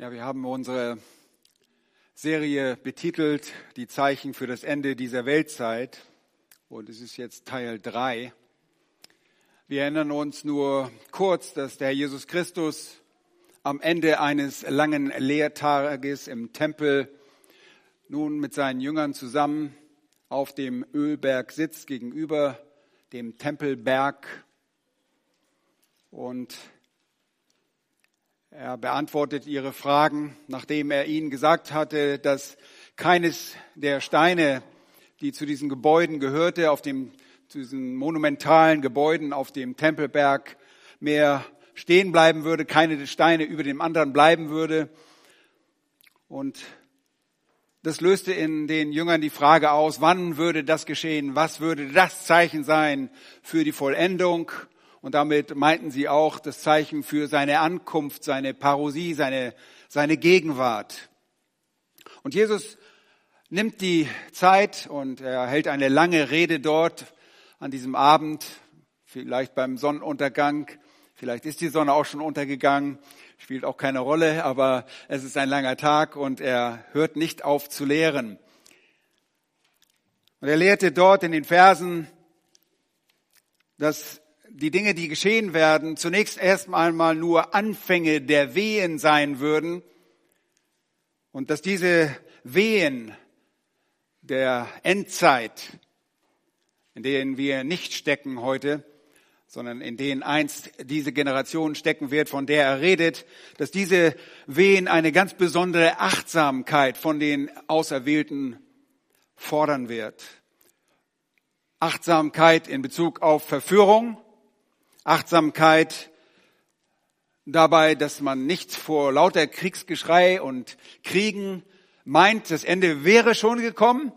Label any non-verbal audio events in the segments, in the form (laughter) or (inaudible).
Ja, wir haben unsere Serie betitelt Die Zeichen für das Ende dieser Weltzeit und es ist jetzt Teil drei. Wir erinnern uns nur kurz, dass der Jesus Christus am Ende eines langen Lehrtages im Tempel nun mit seinen Jüngern zusammen auf dem Ölberg sitzt gegenüber dem Tempelberg und er beantwortet ihre Fragen, nachdem er ihnen gesagt hatte, dass keines der Steine, die zu diesen Gebäuden gehörte, auf dem, zu diesen monumentalen Gebäuden auf dem Tempelberg mehr stehen bleiben würde, keine der Steine über dem anderen bleiben würde. Und das löste in den Jüngern die Frage aus, wann würde das geschehen? Was würde das Zeichen sein für die Vollendung? Und damit meinten sie auch das Zeichen für seine Ankunft, seine Parosie, seine, seine Gegenwart. Und Jesus nimmt die Zeit und er hält eine lange Rede dort an diesem Abend, vielleicht beim Sonnenuntergang. Vielleicht ist die Sonne auch schon untergegangen, spielt auch keine Rolle, aber es ist ein langer Tag und er hört nicht auf zu lehren. Und er lehrte dort in den Versen, dass die Dinge, die geschehen werden, zunächst erst einmal nur Anfänge der Wehen sein würden und dass diese Wehen der Endzeit, in denen wir nicht stecken heute, sondern in denen einst diese Generation stecken wird, von der er redet, dass diese Wehen eine ganz besondere Achtsamkeit von den Auserwählten fordern wird. Achtsamkeit in Bezug auf Verführung, Achtsamkeit dabei, dass man nicht vor lauter Kriegsgeschrei und Kriegen meint, das Ende wäre schon gekommen.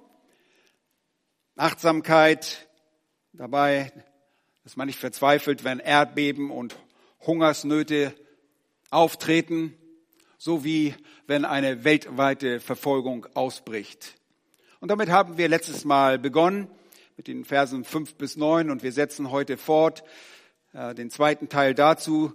Achtsamkeit dabei, dass man nicht verzweifelt, wenn Erdbeben und Hungersnöte auftreten, so wie wenn eine weltweite Verfolgung ausbricht. Und damit haben wir letztes Mal begonnen mit den Versen fünf bis neun und wir setzen heute fort den zweiten Teil dazu.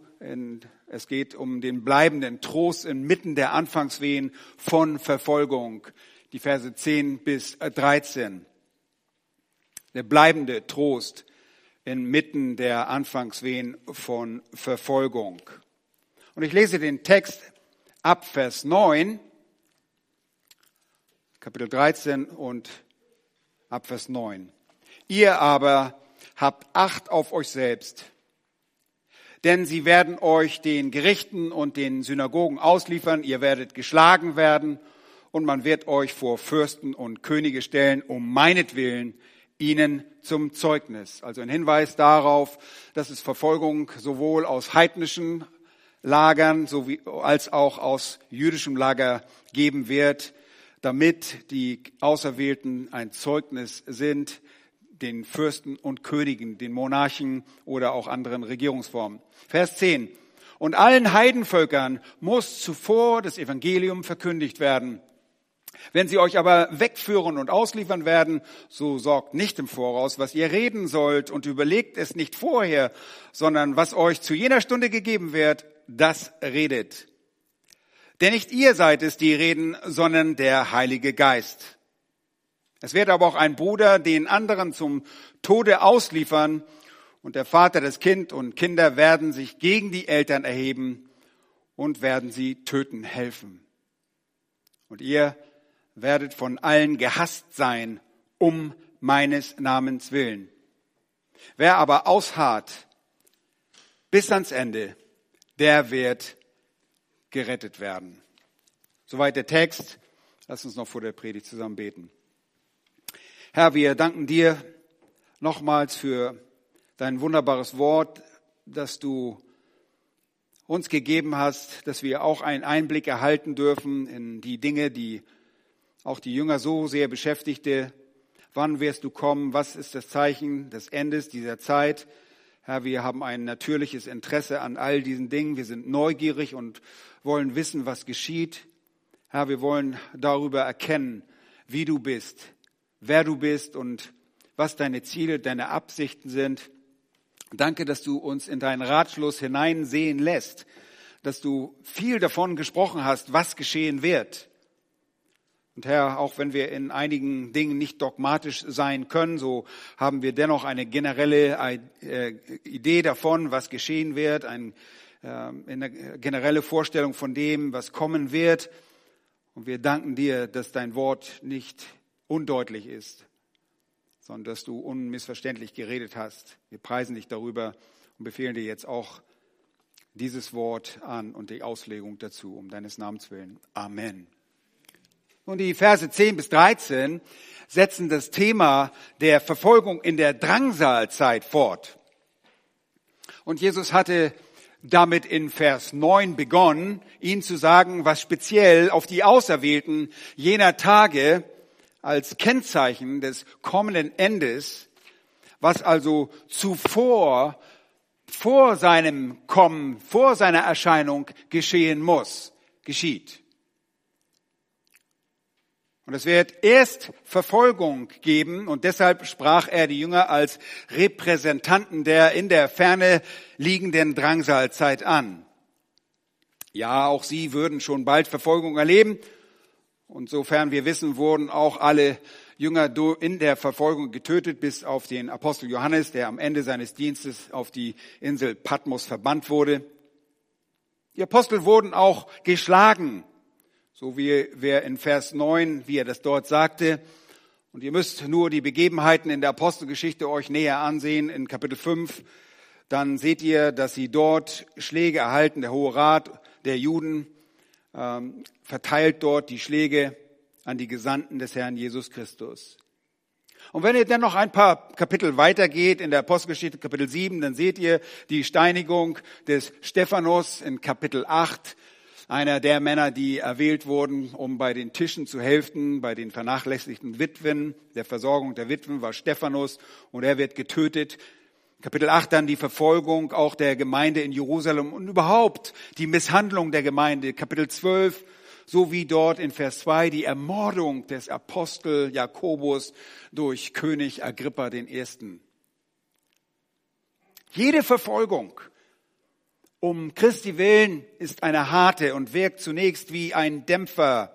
Es geht um den bleibenden Trost inmitten der Anfangswehen von Verfolgung. Die Verse 10 bis 13. Der bleibende Trost inmitten der Anfangswehen von Verfolgung. Und ich lese den Text ab Vers 9, Kapitel 13 und ab Vers 9. Ihr aber habt Acht auf euch selbst denn sie werden euch den Gerichten und den Synagogen ausliefern, ihr werdet geschlagen werden und man wird euch vor Fürsten und Könige stellen, um meinetwillen ihnen zum Zeugnis. Also ein Hinweis darauf, dass es Verfolgung sowohl aus heidnischen Lagern sowie, als auch aus jüdischem Lager geben wird, damit die Auserwählten ein Zeugnis sind den Fürsten und Königen, den Monarchen oder auch anderen Regierungsformen. Vers 10. Und allen Heidenvölkern muss zuvor das Evangelium verkündigt werden. Wenn sie euch aber wegführen und ausliefern werden, so sorgt nicht im Voraus, was ihr reden sollt und überlegt es nicht vorher, sondern was euch zu jener Stunde gegeben wird, das redet. Denn nicht ihr seid es, die reden, sondern der Heilige Geist. Es wird aber auch ein Bruder den anderen zum Tode ausliefern und der Vater das Kind und Kinder werden sich gegen die Eltern erheben und werden sie töten helfen. Und ihr werdet von allen gehasst sein um meines Namens willen. Wer aber ausharrt bis ans Ende, der wird gerettet werden. Soweit der Text. Lass uns noch vor der Predigt zusammen beten. Herr, wir danken dir nochmals für dein wunderbares Wort, das du uns gegeben hast, dass wir auch einen Einblick erhalten dürfen in die Dinge, die auch die Jünger so sehr beschäftigte. Wann wirst du kommen? Was ist das Zeichen des Endes dieser Zeit? Herr, wir haben ein natürliches Interesse an all diesen Dingen. Wir sind neugierig und wollen wissen, was geschieht. Herr, wir wollen darüber erkennen, wie du bist, wer du bist und was deine Ziele, deine Absichten sind. Danke, dass du uns in deinen Ratschluss hineinsehen lässt, dass du viel davon gesprochen hast, was geschehen wird. Und Herr, auch wenn wir in einigen Dingen nicht dogmatisch sein können, so haben wir dennoch eine generelle äh, Idee davon, was geschehen wird, eine generelle Vorstellung von dem, was kommen wird. Und wir danken dir, dass dein Wort nicht undeutlich ist, sondern dass du unmissverständlich geredet hast. Wir preisen dich darüber und befehlen dir jetzt auch dieses Wort an und die Auslegung dazu, um deines Namens willen. Amen. Und die Verse 10 bis 13 setzen das Thema der Verfolgung in der Drangsalzeit fort. Und Jesus hatte damit in Vers 9 begonnen, ihnen zu sagen, was speziell auf die Auserwählten jener Tage als Kennzeichen des kommenden Endes, was also zuvor, vor seinem Kommen, vor seiner Erscheinung geschehen muss, geschieht. Und es wird erst Verfolgung geben und deshalb sprach er die Jünger als Repräsentanten der in der Ferne liegenden Drangsalzeit an. Ja, auch sie würden schon bald Verfolgung erleben und sofern wir wissen, wurden auch alle Jünger in der Verfolgung getötet, bis auf den Apostel Johannes, der am Ende seines Dienstes auf die Insel Patmos verbannt wurde. Die Apostel wurden auch geschlagen, so wie wir in Vers 9, wie er das dort sagte. Und ihr müsst nur die Begebenheiten in der Apostelgeschichte euch näher ansehen, in Kapitel 5. Dann seht ihr, dass sie dort Schläge erhalten, der Hohe Rat der Juden verteilt dort die Schläge an die Gesandten des Herrn Jesus Christus. Und wenn ihr dann noch ein paar Kapitel weitergeht in der Apostelgeschichte Kapitel 7, dann seht ihr die Steinigung des Stephanus in Kapitel 8, einer der Männer, die erwählt wurden, um bei den Tischen zu helfen, bei den vernachlässigten Witwen, der Versorgung der Witwen war Stephanus und er wird getötet. Kapitel 8 dann die Verfolgung auch der Gemeinde in Jerusalem und überhaupt die Misshandlung der Gemeinde. Kapitel 12, so wie dort in Vers 2 die Ermordung des Apostel Jakobus durch König Agrippa I. Jede Verfolgung um Christi willen ist eine harte und wirkt zunächst wie ein Dämpfer.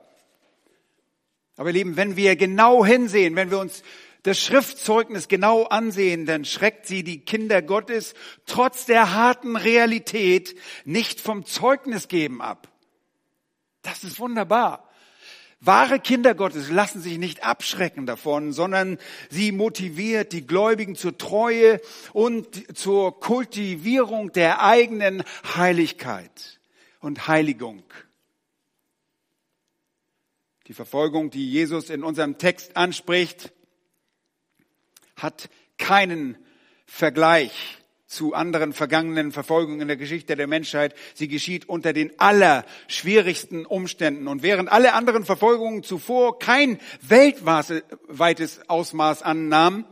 Aber lieben, wenn wir genau hinsehen, wenn wir uns das Schriftzeugnis genau ansehen, dann schreckt sie die Kinder Gottes trotz der harten Realität nicht vom Zeugnis geben ab. Das ist wunderbar. Wahre Kinder Gottes lassen sich nicht abschrecken davon, sondern sie motiviert die Gläubigen zur Treue und zur Kultivierung der eigenen Heiligkeit und Heiligung. Die Verfolgung, die Jesus in unserem Text anspricht, hat keinen Vergleich zu anderen vergangenen Verfolgungen in der Geschichte der Menschheit. Sie geschieht unter den allerschwierigsten Umständen. Und während alle anderen Verfolgungen zuvor kein weltweites Ausmaß annahmen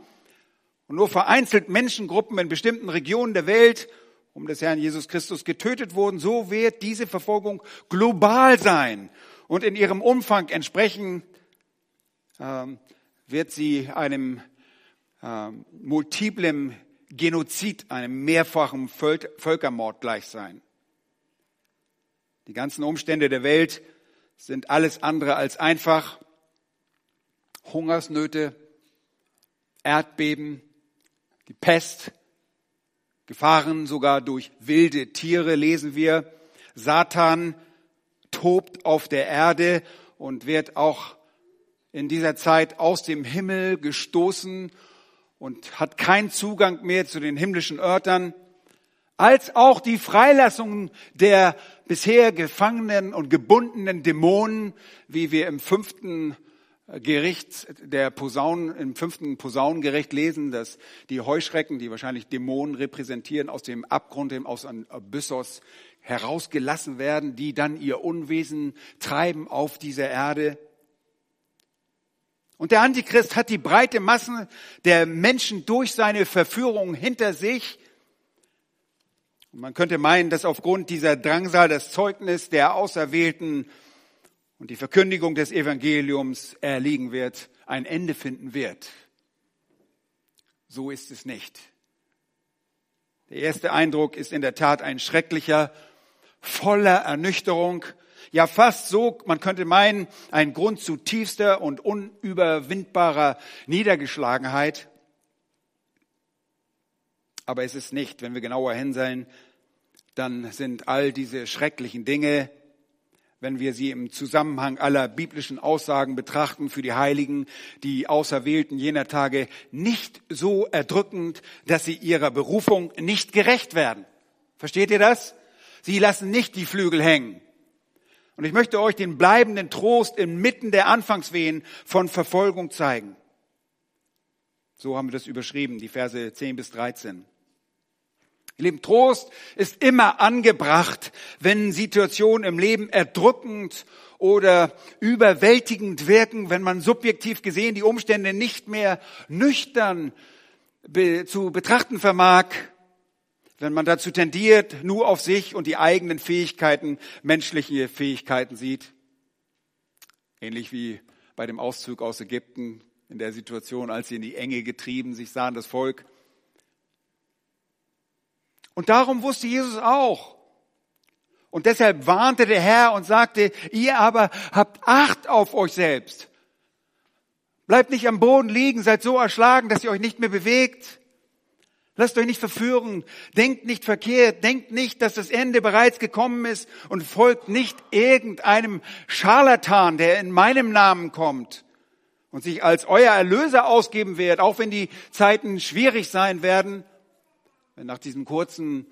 und nur vereinzelt Menschengruppen in bestimmten Regionen der Welt um des Herrn Jesus Christus getötet wurden, so wird diese Verfolgung global sein und in ihrem Umfang entsprechen ähm, wird sie einem ähm, multiplem Genozid, einem mehrfachen Völkermord gleich sein. Die ganzen Umstände der Welt sind alles andere als einfach. Hungersnöte, Erdbeben, die Pest, Gefahren sogar durch wilde Tiere lesen wir. Satan tobt auf der Erde und wird auch in dieser Zeit aus dem Himmel gestoßen und hat keinen Zugang mehr zu den himmlischen Örtern, als auch die Freilassung der bisher gefangenen und gebundenen Dämonen, wie wir im fünften Gericht der Posaunen, im fünften Posaunengericht lesen, dass die Heuschrecken, die wahrscheinlich Dämonen repräsentieren, aus dem Abgrund, aus einem Abyssos herausgelassen werden, die dann ihr Unwesen treiben auf dieser Erde. Und der Antichrist hat die breite Masse der Menschen durch seine Verführung hinter sich. Und man könnte meinen, dass aufgrund dieser Drangsal das Zeugnis der Auserwählten und die Verkündigung des Evangeliums erliegen wird, ein Ende finden wird. So ist es nicht. Der erste Eindruck ist in der Tat ein schrecklicher, voller Ernüchterung, ja fast so, man könnte meinen, ein Grund zu tiefster und unüberwindbarer Niedergeschlagenheit. Aber es ist nicht, wenn wir genauer hinsehen, dann sind all diese schrecklichen Dinge, wenn wir sie im Zusammenhang aller biblischen Aussagen betrachten für die Heiligen, die Auserwählten jener Tage, nicht so erdrückend, dass sie ihrer Berufung nicht gerecht werden. Versteht ihr das? Sie lassen nicht die Flügel hängen. Und ich möchte euch den bleibenden Trost inmitten der Anfangswehen von Verfolgung zeigen. So haben wir das überschrieben, die Verse 10 bis 13. Ihr Lieben, Trost ist immer angebracht, wenn Situationen im Leben erdrückend oder überwältigend wirken, wenn man subjektiv gesehen die Umstände nicht mehr nüchtern zu betrachten vermag, wenn man dazu tendiert, nur auf sich und die eigenen Fähigkeiten, menschliche Fähigkeiten sieht. Ähnlich wie bei dem Auszug aus Ägypten in der Situation, als sie in die Enge getrieben sich sahen, das Volk. Und darum wusste Jesus auch. Und deshalb warnte der Herr und sagte, ihr aber habt Acht auf euch selbst. Bleibt nicht am Boden liegen, seid so erschlagen, dass ihr euch nicht mehr bewegt. Lasst euch nicht verführen, denkt nicht verkehrt, denkt nicht, dass das Ende bereits gekommen ist und folgt nicht irgendeinem Scharlatan, der in meinem Namen kommt und sich als euer Erlöser ausgeben wird, auch wenn die Zeiten schwierig sein werden wenn nach diesem kurzen,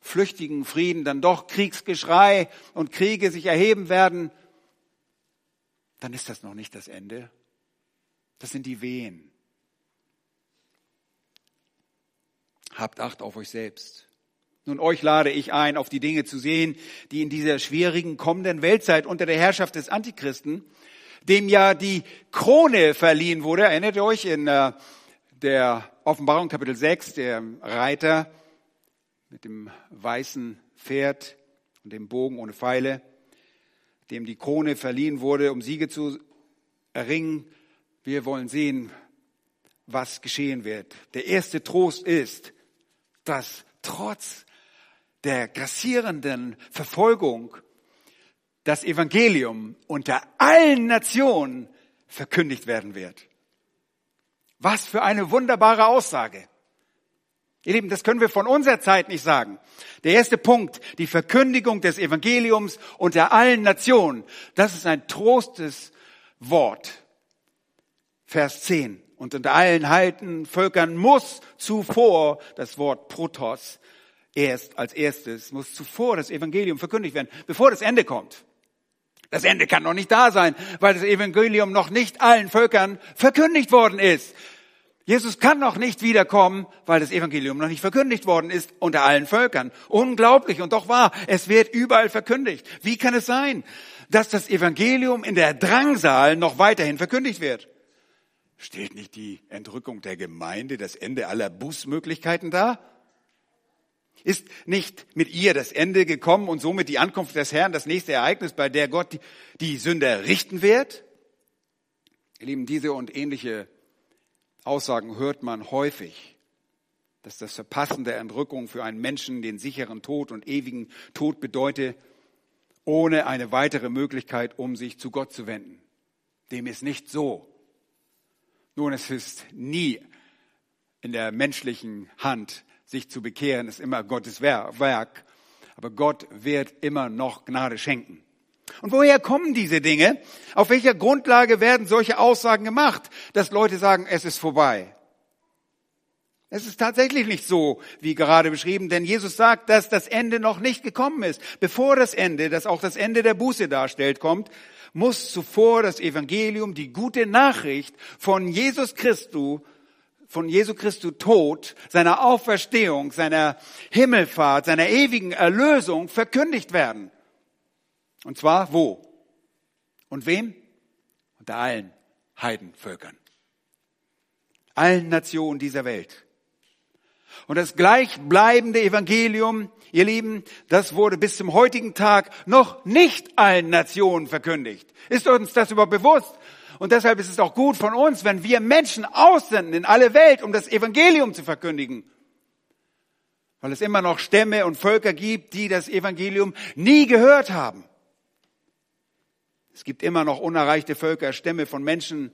flüchtigen Frieden dann doch Kriegsgeschrei und Kriege sich erheben werden, dann ist das noch nicht das Ende. Das sind die Wehen. Habt Acht auf euch selbst. Nun, euch lade ich ein, auf die Dinge zu sehen, die in dieser schwierigen kommenden Weltzeit unter der Herrschaft des Antichristen, dem ja die Krone verliehen wurde, erinnert ihr euch in äh, der Offenbarung Kapitel 6, der Reiter mit dem weißen Pferd und dem Bogen ohne Pfeile, dem die Krone verliehen wurde, um Siege zu erringen. Wir wollen sehen, was geschehen wird. Der erste Trost ist, dass trotz der grassierenden Verfolgung das Evangelium unter allen Nationen verkündigt werden wird. Was für eine wunderbare Aussage. Ihr Lieben, das können wir von unserer Zeit nicht sagen. Der erste Punkt, die Verkündigung des Evangeliums unter allen Nationen, das ist ein trostes Wort. Vers 10. Und unter allen Heiden, Völkern muss zuvor das Wort Protos erst als erstes, muss zuvor das Evangelium verkündigt werden, bevor das Ende kommt. Das Ende kann noch nicht da sein, weil das Evangelium noch nicht allen Völkern verkündigt worden ist. Jesus kann noch nicht wiederkommen, weil das Evangelium noch nicht verkündigt worden ist unter allen Völkern. Unglaublich und doch wahr. Es wird überall verkündigt. Wie kann es sein, dass das Evangelium in der Drangsal noch weiterhin verkündigt wird? Steht nicht die Entrückung der Gemeinde das Ende aller Bußmöglichkeiten dar? Ist nicht mit ihr das Ende gekommen und somit die Ankunft des Herrn das nächste Ereignis, bei der Gott die, die Sünder richten wird? Ihr Lieben, diese und ähnliche Aussagen hört man häufig, dass das Verpassen der Entrückung für einen Menschen den sicheren Tod und ewigen Tod bedeute, ohne eine weitere Möglichkeit, um sich zu Gott zu wenden. Dem ist nicht so. Nun, es ist nie in der menschlichen Hand, sich zu bekehren, ist immer Gottes Werk. Aber Gott wird immer noch Gnade schenken. Und woher kommen diese Dinge? Auf welcher Grundlage werden solche Aussagen gemacht, dass Leute sagen, es ist vorbei? Es ist tatsächlich nicht so, wie gerade beschrieben, denn Jesus sagt, dass das Ende noch nicht gekommen ist. Bevor das Ende, das auch das Ende der Buße darstellt, kommt, muss zuvor das Evangelium, die gute Nachricht von Jesus Christus, von Jesu Christu Tod, seiner Auferstehung, seiner Himmelfahrt, seiner ewigen Erlösung verkündigt werden. Und zwar wo? Und wem? Unter allen Heidenvölkern. Allen Nationen dieser Welt. Und das gleichbleibende Evangelium, ihr Lieben, das wurde bis zum heutigen Tag noch nicht allen Nationen verkündigt. Ist uns das überhaupt bewusst? Und deshalb ist es auch gut von uns, wenn wir Menschen aussenden in alle Welt, um das Evangelium zu verkündigen. Weil es immer noch Stämme und Völker gibt, die das Evangelium nie gehört haben. Es gibt immer noch unerreichte Völker, Stämme von Menschen,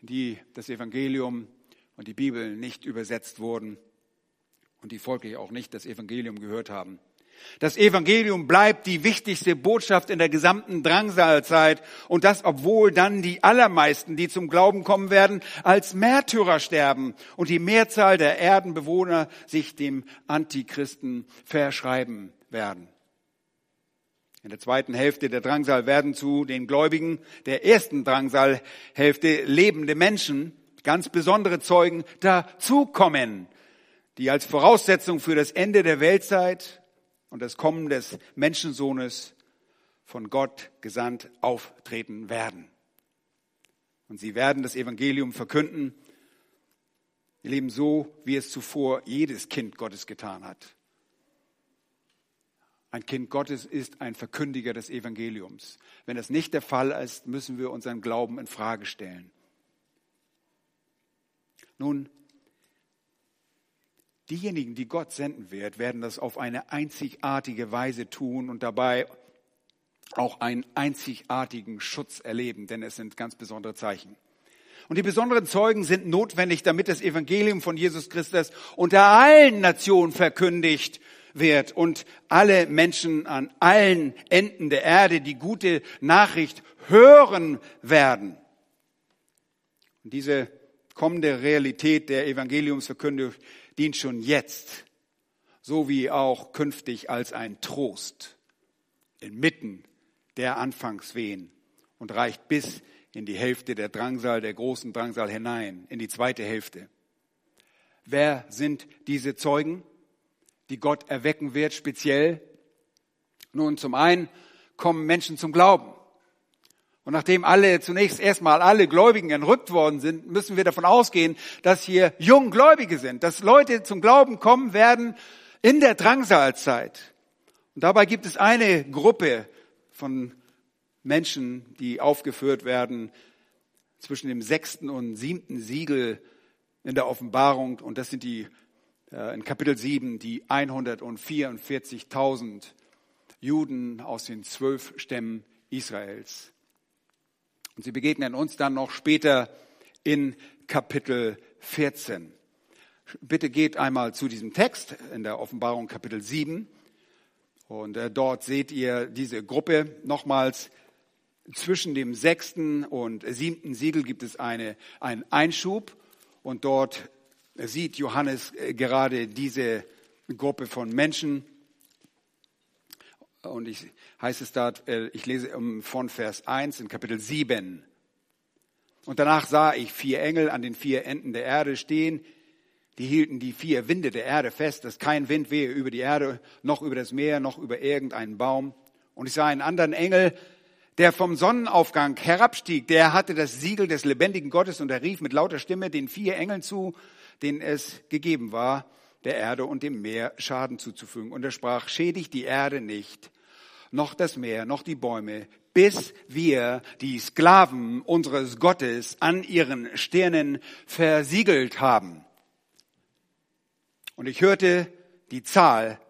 die das Evangelium und die Bibel nicht übersetzt wurden und die folglich auch nicht das Evangelium gehört haben. Das Evangelium bleibt die wichtigste Botschaft in der gesamten Drangsalzeit und das, obwohl dann die allermeisten, die zum Glauben kommen werden, als Märtyrer sterben und die Mehrzahl der Erdenbewohner sich dem Antichristen verschreiben werden. In der zweiten Hälfte der Drangsal werden zu den Gläubigen der ersten Drangsalhälfte lebende Menschen, ganz besondere Zeugen, dazukommen, die als Voraussetzung für das Ende der Weltzeit und das Kommen des Menschensohnes von Gott gesandt auftreten werden. Und sie werden das Evangelium verkünden, ihr Leben so, wie es zuvor jedes Kind Gottes getan hat. Ein Kind Gottes ist ein Verkündiger des Evangeliums. Wenn das nicht der Fall ist, müssen wir unseren Glauben in Frage stellen. Nun, diejenigen, die Gott senden wird, werden das auf eine einzigartige Weise tun und dabei auch einen einzigartigen Schutz erleben, denn es sind ganz besondere Zeichen. Und die besonderen Zeugen sind notwendig, damit das Evangelium von Jesus Christus unter allen Nationen verkündigt wird und alle Menschen an allen Enden der Erde die gute Nachricht hören werden. Und diese kommende Realität der Evangeliumsverkündigung dient schon jetzt, so wie auch künftig als ein Trost inmitten der Anfangswehen und reicht bis in die Hälfte der Drangsal, der großen Drangsal hinein, in die zweite Hälfte. Wer sind diese Zeugen? die Gott erwecken wird, speziell. Nun, zum einen kommen Menschen zum Glauben. Und nachdem alle zunächst erstmal alle Gläubigen entrückt worden sind, müssen wir davon ausgehen, dass hier Junggläubige sind, dass Leute zum Glauben kommen werden in der Drangsalzeit. Und dabei gibt es eine Gruppe von Menschen, die aufgeführt werden zwischen dem sechsten und siebten Siegel in der Offenbarung. Und das sind die äh, in Kapitel 7 die 144.000 Juden aus den zwölf Stämmen Israels. Und sie begegnen uns dann noch später in Kapitel 14. Bitte geht einmal zu diesem Text in der Offenbarung Kapitel 7 und äh, dort seht ihr diese Gruppe nochmals. Zwischen dem sechsten und siebten Siegel gibt es eine, einen Einschub und dort sieht Johannes äh, gerade diese Gruppe von Menschen. Und ich heißt es da, äh, ich lese von Vers 1 in Kapitel 7. Und danach sah ich vier Engel an den vier Enden der Erde stehen. Die hielten die vier Winde der Erde fest, dass kein Wind wehe über die Erde, noch über das Meer, noch über irgendeinen Baum. Und ich sah einen anderen Engel, der vom Sonnenaufgang herabstieg. Der hatte das Siegel des lebendigen Gottes und er rief mit lauter Stimme den vier Engeln zu, denen es gegeben war, der Erde und dem Meer Schaden zuzufügen. Und er sprach, schädigt die Erde nicht, noch das Meer, noch die Bäume, bis wir die Sklaven unseres Gottes an ihren Stirnen versiegelt haben. Und ich hörte die Zahl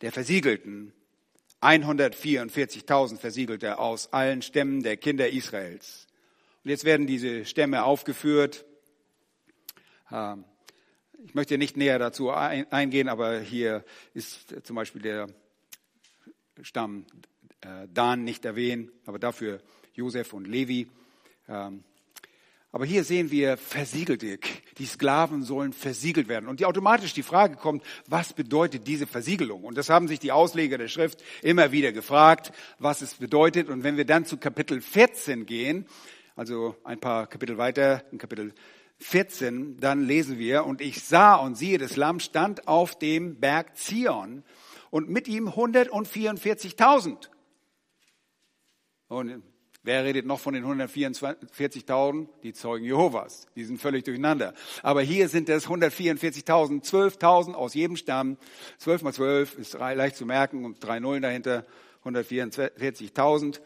der Versiegelten, 144.000 Versiegelte aus allen Stämmen der Kinder Israels. Und jetzt werden diese Stämme aufgeführt. Ähm, ich möchte nicht näher dazu eingehen, aber hier ist zum Beispiel der Stamm Dan nicht erwähnt, aber dafür Josef und Levi. Ähm, aber hier sehen wir versiegelte. Die Sklaven sollen versiegelt werden. Und die automatisch die Frage kommt, was bedeutet diese Versiegelung? Und das haben sich die Ausleger der Schrift immer wieder gefragt, was es bedeutet. Und wenn wir dann zu Kapitel 14 gehen, also ein paar Kapitel weiter, in Kapitel 14, dann lesen wir, und ich sah und siehe, das Lamm stand auf dem Berg Zion und mit ihm 144.000. Und wer redet noch von den 144.000? Die Zeugen Jehovas. Die sind völlig durcheinander. Aber hier sind es 144.000, 12.000 aus jedem Stamm. 12 mal 12 ist leicht zu merken und drei Nullen dahinter. 144.000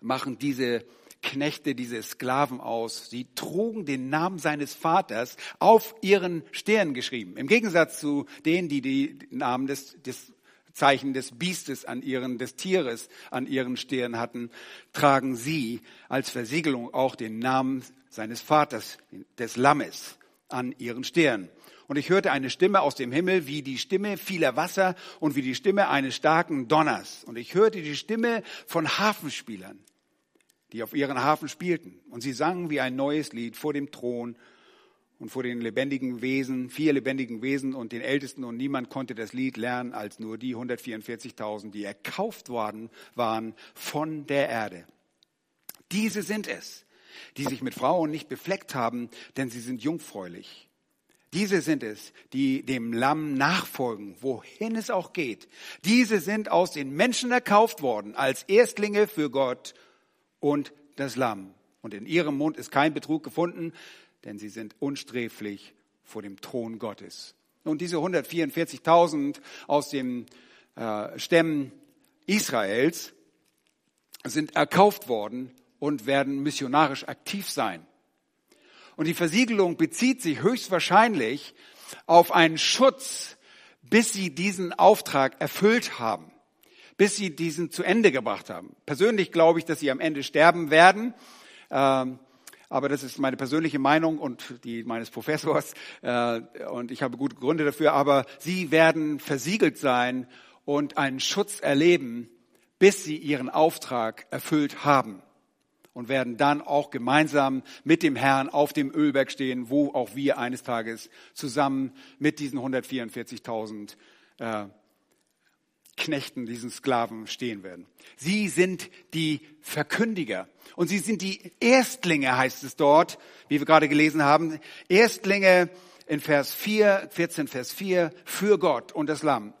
machen diese Knechte, diese Sklaven aus. Sie trugen den Namen seines Vaters auf ihren Stirn geschrieben. Im Gegensatz zu denen, die die Namen des, des Zeichen des Biestes an ihren, des Tieres an ihren Stirn hatten, tragen sie als Versiegelung auch den Namen seines Vaters, des Lammes, an ihren Stirn. Und ich hörte eine Stimme aus dem Himmel wie die Stimme vieler Wasser und wie die Stimme eines starken Donners. Und ich hörte die Stimme von Hafenspielern, die auf ihren Hafen spielten. Und sie sangen wie ein neues Lied vor dem Thron und vor den lebendigen Wesen, vier lebendigen Wesen und den Ältesten. Und niemand konnte das Lied lernen als nur die 144.000, die erkauft worden waren von der Erde. Diese sind es, die sich mit Frauen nicht befleckt haben, denn sie sind jungfräulich. Diese sind es, die dem Lamm nachfolgen, wohin es auch geht. Diese sind aus den Menschen erkauft worden als Erstlinge für Gott und das Lamm. Und in ihrem Mund ist kein Betrug gefunden, denn sie sind unsträflich vor dem Thron Gottes. Und diese 144.000 aus den äh, Stämmen Israels sind erkauft worden und werden missionarisch aktiv sein. Und die Versiegelung bezieht sich höchstwahrscheinlich auf einen Schutz, bis sie diesen Auftrag erfüllt haben, bis sie diesen zu Ende gebracht haben. Persönlich glaube ich, dass sie am Ende sterben werden. Ähm, aber das ist meine persönliche Meinung und die meines Professors äh, und ich habe gute Gründe dafür. Aber sie werden versiegelt sein und einen Schutz erleben, bis sie ihren Auftrag erfüllt haben und werden dann auch gemeinsam mit dem Herrn auf dem Ölberg stehen, wo auch wir eines Tages zusammen mit diesen 144.000 äh, Knechten, diesen Sklaven stehen werden. Sie sind die Verkündiger und sie sind die Erstlinge, heißt es dort, wie wir gerade gelesen haben. Erstlinge in Vers 4, 14 Vers 4 für Gott und das Lamm.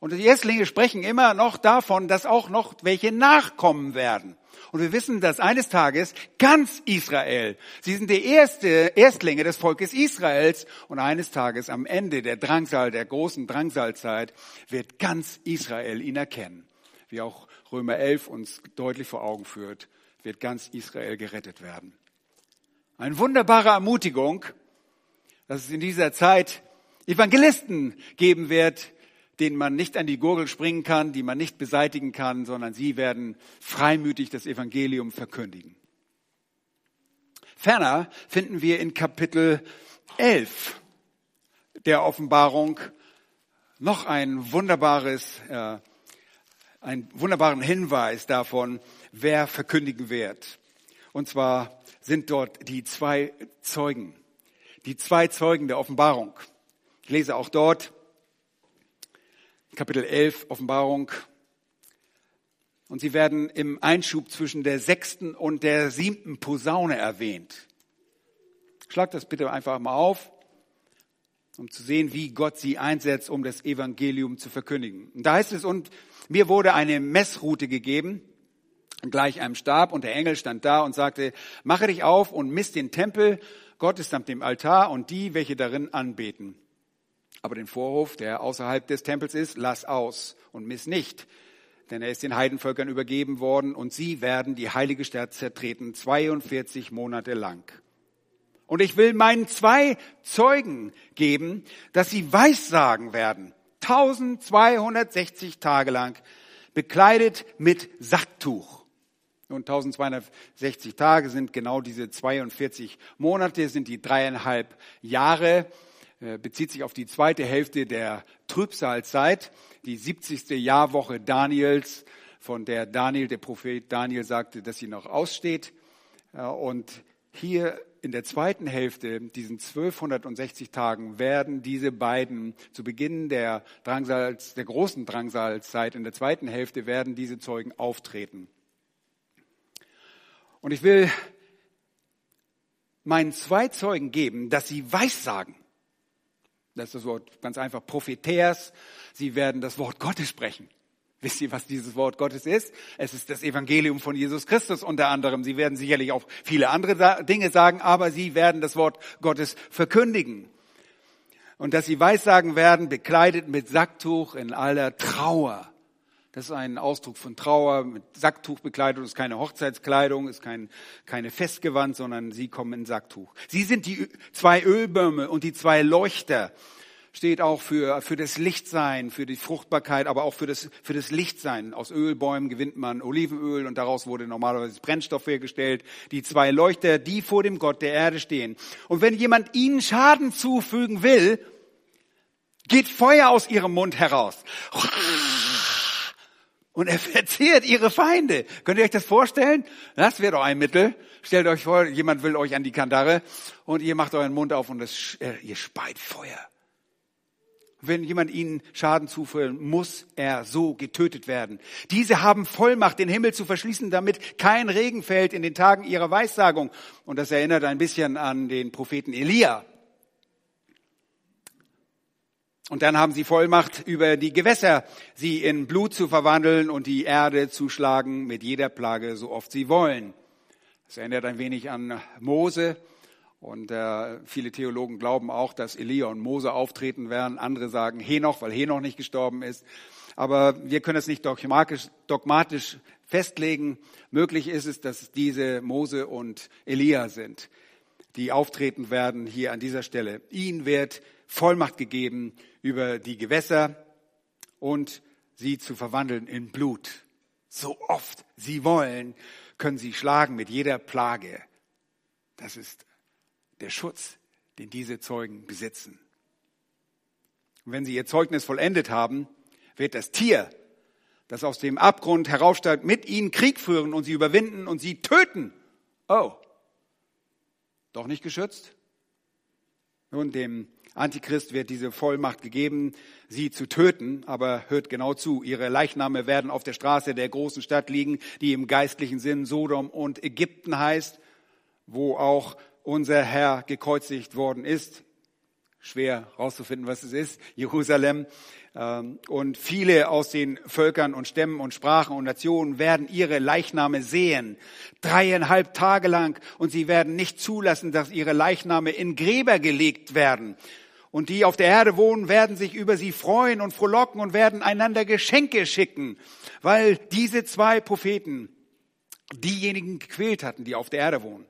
Und die Erstlinge sprechen immer noch davon, dass auch noch welche nachkommen werden. Und wir wissen, dass eines Tages ganz Israel, sie sind die erste Erstlinge des Volkes Israels und eines Tages am Ende der Drangsal, der großen Drangsalzeit, wird ganz Israel ihn erkennen. Wie auch Römer 11 uns deutlich vor Augen führt, wird ganz Israel gerettet werden. Eine wunderbare Ermutigung, dass es in dieser Zeit Evangelisten geben wird, denen man nicht an die Gurgel springen kann, die man nicht beseitigen kann, sondern sie werden freimütig das Evangelium verkündigen. Ferner finden wir in Kapitel 11 der Offenbarung noch ein wunderbares, äh, einen wunderbaren Hinweis davon, wer verkündigen wird. Und zwar sind dort die zwei Zeugen, die zwei Zeugen der Offenbarung. Ich lese auch dort Kapitel 11 Offenbarung. Und sie werden im Einschub zwischen der sechsten und der siebten Posaune erwähnt. Schlag das bitte einfach mal auf, um zu sehen, wie Gott sie einsetzt, um das Evangelium zu verkündigen. Und da heißt es, und mir wurde eine Messroute gegeben, gleich einem Stab, und der Engel stand da und sagte, mache dich auf und miss den Tempel Gottes samt dem Altar und die, welche darin anbeten. Aber den Vorhof, der außerhalb des Tempels ist, lass aus und miss nicht. Denn er ist den Heidenvölkern übergeben worden und sie werden die heilige Stadt zertreten, 42 Monate lang. Und ich will meinen zwei Zeugen geben, dass sie Weissagen werden, 1260 Tage lang, bekleidet mit Sacktuch. Und 1260 Tage sind genau diese 42 Monate, sind die dreieinhalb Jahre, bezieht sich auf die zweite Hälfte der Trübsalzeit, die 70. Jahrwoche Daniels, von der Daniel, der Prophet Daniel sagte, dass sie noch aussteht. Äh, und hier in der zweiten Hälfte, diesen 1260 Tagen, werden diese beiden zu Beginn der Drangsals, der großen Drangsalzeit, in der zweiten Hälfte werden diese Zeugen auftreten. Und ich will meinen zwei Zeugen geben, dass sie Weissagen. Das ist das Wort ganz einfach Propheters. Sie werden das Wort Gottes sprechen. Wisst ihr, was dieses Wort Gottes ist? Es ist das Evangelium von Jesus Christus unter anderem. Sie werden sicherlich auch viele andere Dinge sagen, aber sie werden das Wort Gottes verkündigen. Und dass sie Weissagen werden, bekleidet mit Sacktuch in aller Trauer. Das ist ein Ausdruck von Trauer mit Sacktuchbekleidung. Das ist keine Hochzeitskleidung, ist kein, keine Festgewand, sondern sie kommen in Sacktuch. Sie sind die zwei Ölbäume und die zwei Leuchter. Steht auch für, für das Lichtsein, für die Fruchtbarkeit, aber auch für das, für das Lichtsein. Aus Ölbäumen gewinnt man Olivenöl und daraus wurde normalerweise Brennstoff hergestellt. Die zwei Leuchter, die vor dem Gott der Erde stehen. Und wenn jemand ihnen Schaden zufügen will, geht Feuer aus ihrem Mund heraus und er (laughs) verzehrt ihre Feinde. Könnt ihr euch das vorstellen? Das wäre doch ein Mittel. Stellt euch vor, jemand will euch an die Kandare und ihr macht euren Mund auf und das, äh, ihr speit Feuer. Wenn jemand ihnen Schaden zuführen, muss er so getötet werden. Diese haben Vollmacht, den Himmel zu verschließen, damit kein Regen fällt in den Tagen ihrer Weissagung. Und das erinnert ein bisschen an den Propheten Elia. Und dann haben sie Vollmacht über die Gewässer, sie in Blut zu verwandeln und die Erde zu schlagen mit jeder Plage, so oft sie wollen. Das erinnert ein wenig an Mose. Und äh, viele Theologen glauben auch, dass Elia und Mose auftreten werden. Andere sagen Henoch, weil Henoch nicht gestorben ist. Aber wir können es nicht dogmatisch, dogmatisch festlegen. Möglich ist es, dass diese Mose und Elia sind, die auftreten werden hier an dieser Stelle. Ihnen wird Vollmacht gegeben über die Gewässer und sie zu verwandeln in Blut. So oft sie wollen, können sie schlagen mit jeder Plage. Das ist der Schutz, den diese Zeugen besitzen. Und wenn sie ihr Zeugnis vollendet haben, wird das Tier, das aus dem Abgrund heraussteigt, mit ihnen Krieg führen und sie überwinden und sie töten. Oh, doch nicht geschützt? Nun, dem Antichrist wird diese Vollmacht gegeben, sie zu töten, aber hört genau zu, ihre Leichname werden auf der Straße der großen Stadt liegen, die im geistlichen Sinn Sodom und Ägypten heißt, wo auch unser Herr gekreuzigt worden ist. Schwer herauszufinden, was es ist. Jerusalem. Ähm, und viele aus den Völkern und Stämmen und Sprachen und Nationen werden ihre Leichname sehen. Dreieinhalb Tage lang. Und sie werden nicht zulassen, dass ihre Leichname in Gräber gelegt werden und die auf der Erde wohnen, werden sich über sie freuen und frohlocken und werden einander Geschenke schicken, weil diese zwei Propheten diejenigen gequält hatten, die auf der Erde wohnen.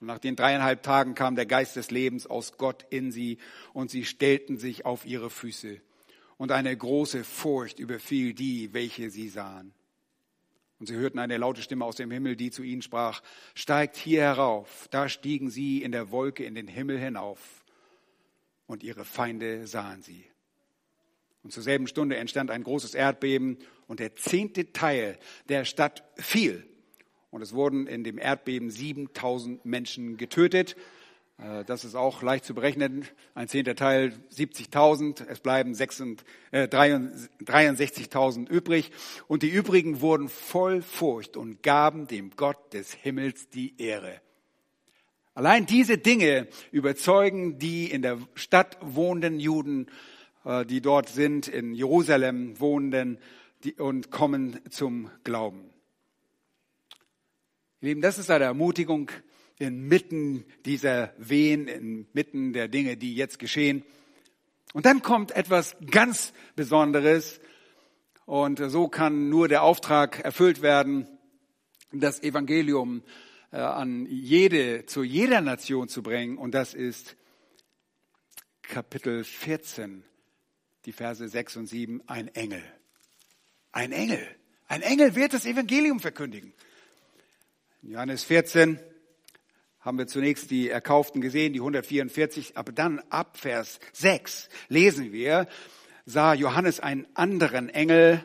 Und nach den dreieinhalb Tagen kam der Geist des Lebens aus Gott in sie und sie stellten sich auf ihre Füße. Und eine große Furcht überfiel die, welche sie sahen. Und sie hörten eine laute Stimme aus dem Himmel, die zu ihnen sprach, steigt hier herauf. Da stiegen sie in der Wolke in den Himmel hinauf und ihre Feinde sahen sie. Und zur selben Stunde entstand ein großes Erdbeben und der zehnte Teil der Stadt fiel. Und es wurden in dem Erdbeben 7000 Menschen getötet. Äh, das ist auch leicht zu berechnen. Ein zehnter Teil 70.000. Es bleiben 63.000 äh, übrig. Und die übrigen wurden voll Furcht und gaben dem Gott des Himmels die Ehre. Allein diese Dinge überzeugen die in der Stadt wohnenden Juden, äh, die dort sind, in Jerusalem wohnenden und kommen zum Glauben. Lieben, das ist eine Ermutigung inmitten dieser Wehen, inmitten der Dinge, die jetzt geschehen. Und dann kommt etwas ganz Besonderes und so kann nur der Auftrag erfüllt werden, das Evangelium äh, an jede, zu jeder Nation zu bringen. Und das ist Kapitel 14, die Verse 6 und 7, ein Engel. Ein Engel. Ein Engel wird das Evangelium verkündigen. Johannes 14 haben wir zunächst die Erkauften gesehen, die 144, aber dann ab Vers 6 lesen wir, sah Johannes einen anderen Engel,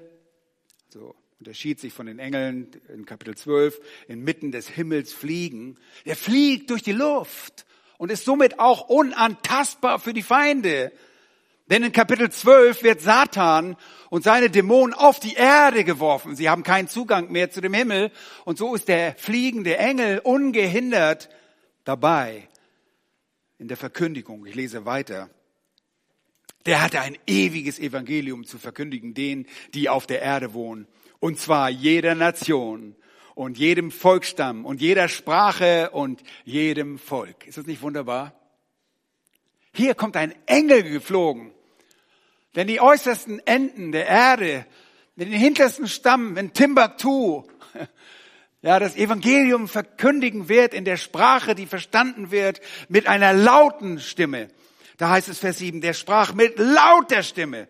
so unterschied sich von den Engeln in Kapitel 12, inmitten des Himmels fliegen. Er fliegt durch die Luft und ist somit auch unantastbar für die Feinde. Denn in Kapitel 12 wird Satan und seine Dämonen auf die Erde geworfen. Sie haben keinen Zugang mehr zu dem Himmel. Und so ist der fliegende Engel ungehindert dabei in der Verkündigung. Ich lese weiter. Der hatte ein ewiges Evangelium zu verkündigen, denen, die auf der Erde wohnen. Und zwar jeder Nation und jedem Volksstamm und jeder Sprache und jedem Volk. Ist das nicht wunderbar? Hier kommt ein Engel geflogen. Denn die äußersten Enden der Erde, in den hintersten Stamm, in Timbuktu, ja, das Evangelium verkündigen wird in der Sprache, die verstanden wird, mit einer lauten Stimme. Da heißt es Vers 7, der sprach mit lauter Stimme,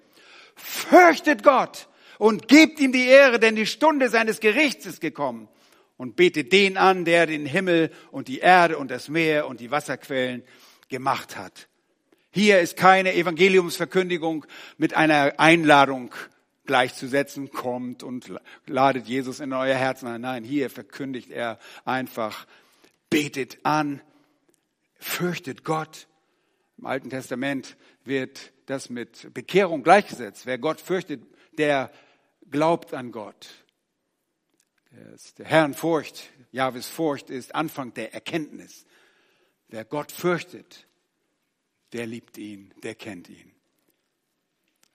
fürchtet Gott und gebt ihm die Ehre, denn die Stunde seines Gerichts ist gekommen. Und betet den an, der den Himmel und die Erde und das Meer und die Wasserquellen gemacht hat. Hier ist keine Evangeliumsverkündigung mit einer Einladung gleichzusetzen, kommt und ladet Jesus in euer Herzen ein. Nein, hier verkündigt er einfach, betet an, fürchtet Gott. Im Alten Testament wird das mit Bekehrung gleichgesetzt. Wer Gott fürchtet, der glaubt an Gott. Der Herrn Furcht, Jahwes Furcht ist Anfang der Erkenntnis. Wer Gott fürchtet, der liebt ihn, der kennt ihn.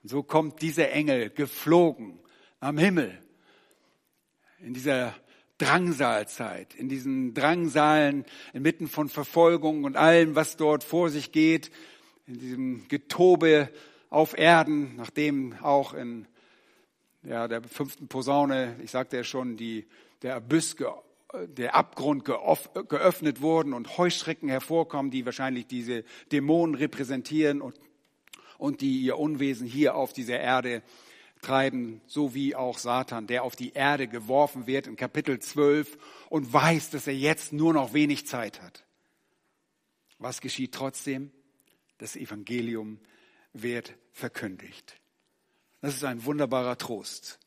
Und so kommt dieser Engel geflogen am Himmel. In dieser Drangsalzeit, in diesen Drangsalen inmitten von Verfolgung und allem, was dort vor sich geht, in diesem Getobe auf Erden, nachdem auch in ja, der fünften Posaune, ich sagte ja schon, die, der Abyss, der Abgrund geöffnet wurden und Heuschrecken hervorkommen, die wahrscheinlich diese Dämonen repräsentieren und und die ihr Unwesen hier auf dieser Erde treiben, so wie auch Satan, der auf die Erde geworfen wird in Kapitel 12 und weiß, dass er jetzt nur noch wenig Zeit hat. Was geschieht trotzdem? Das Evangelium wird verkündigt. Das ist ein wunderbarer Trost.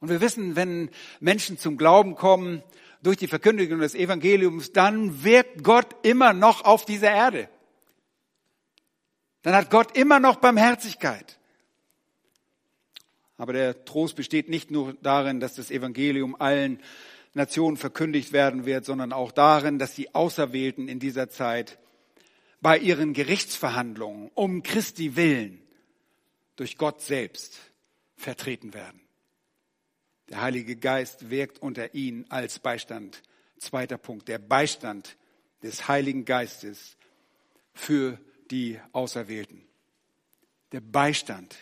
Und wir wissen, wenn Menschen zum Glauben kommen durch die Verkündigung des Evangeliums, dann wirkt Gott immer noch auf dieser Erde dann hat Gott immer noch Barmherzigkeit. Aber der Trost besteht nicht nur darin, dass das Evangelium allen Nationen verkündigt werden wird, sondern auch darin, dass die Auserwählten in dieser Zeit bei ihren Gerichtsverhandlungen um Christi willen durch Gott selbst vertreten werden. Der Heilige Geist wirkt unter ihnen als Beistand. Zweiter Punkt, der Beistand des Heiligen Geistes für die Auserwählten. Der Beistand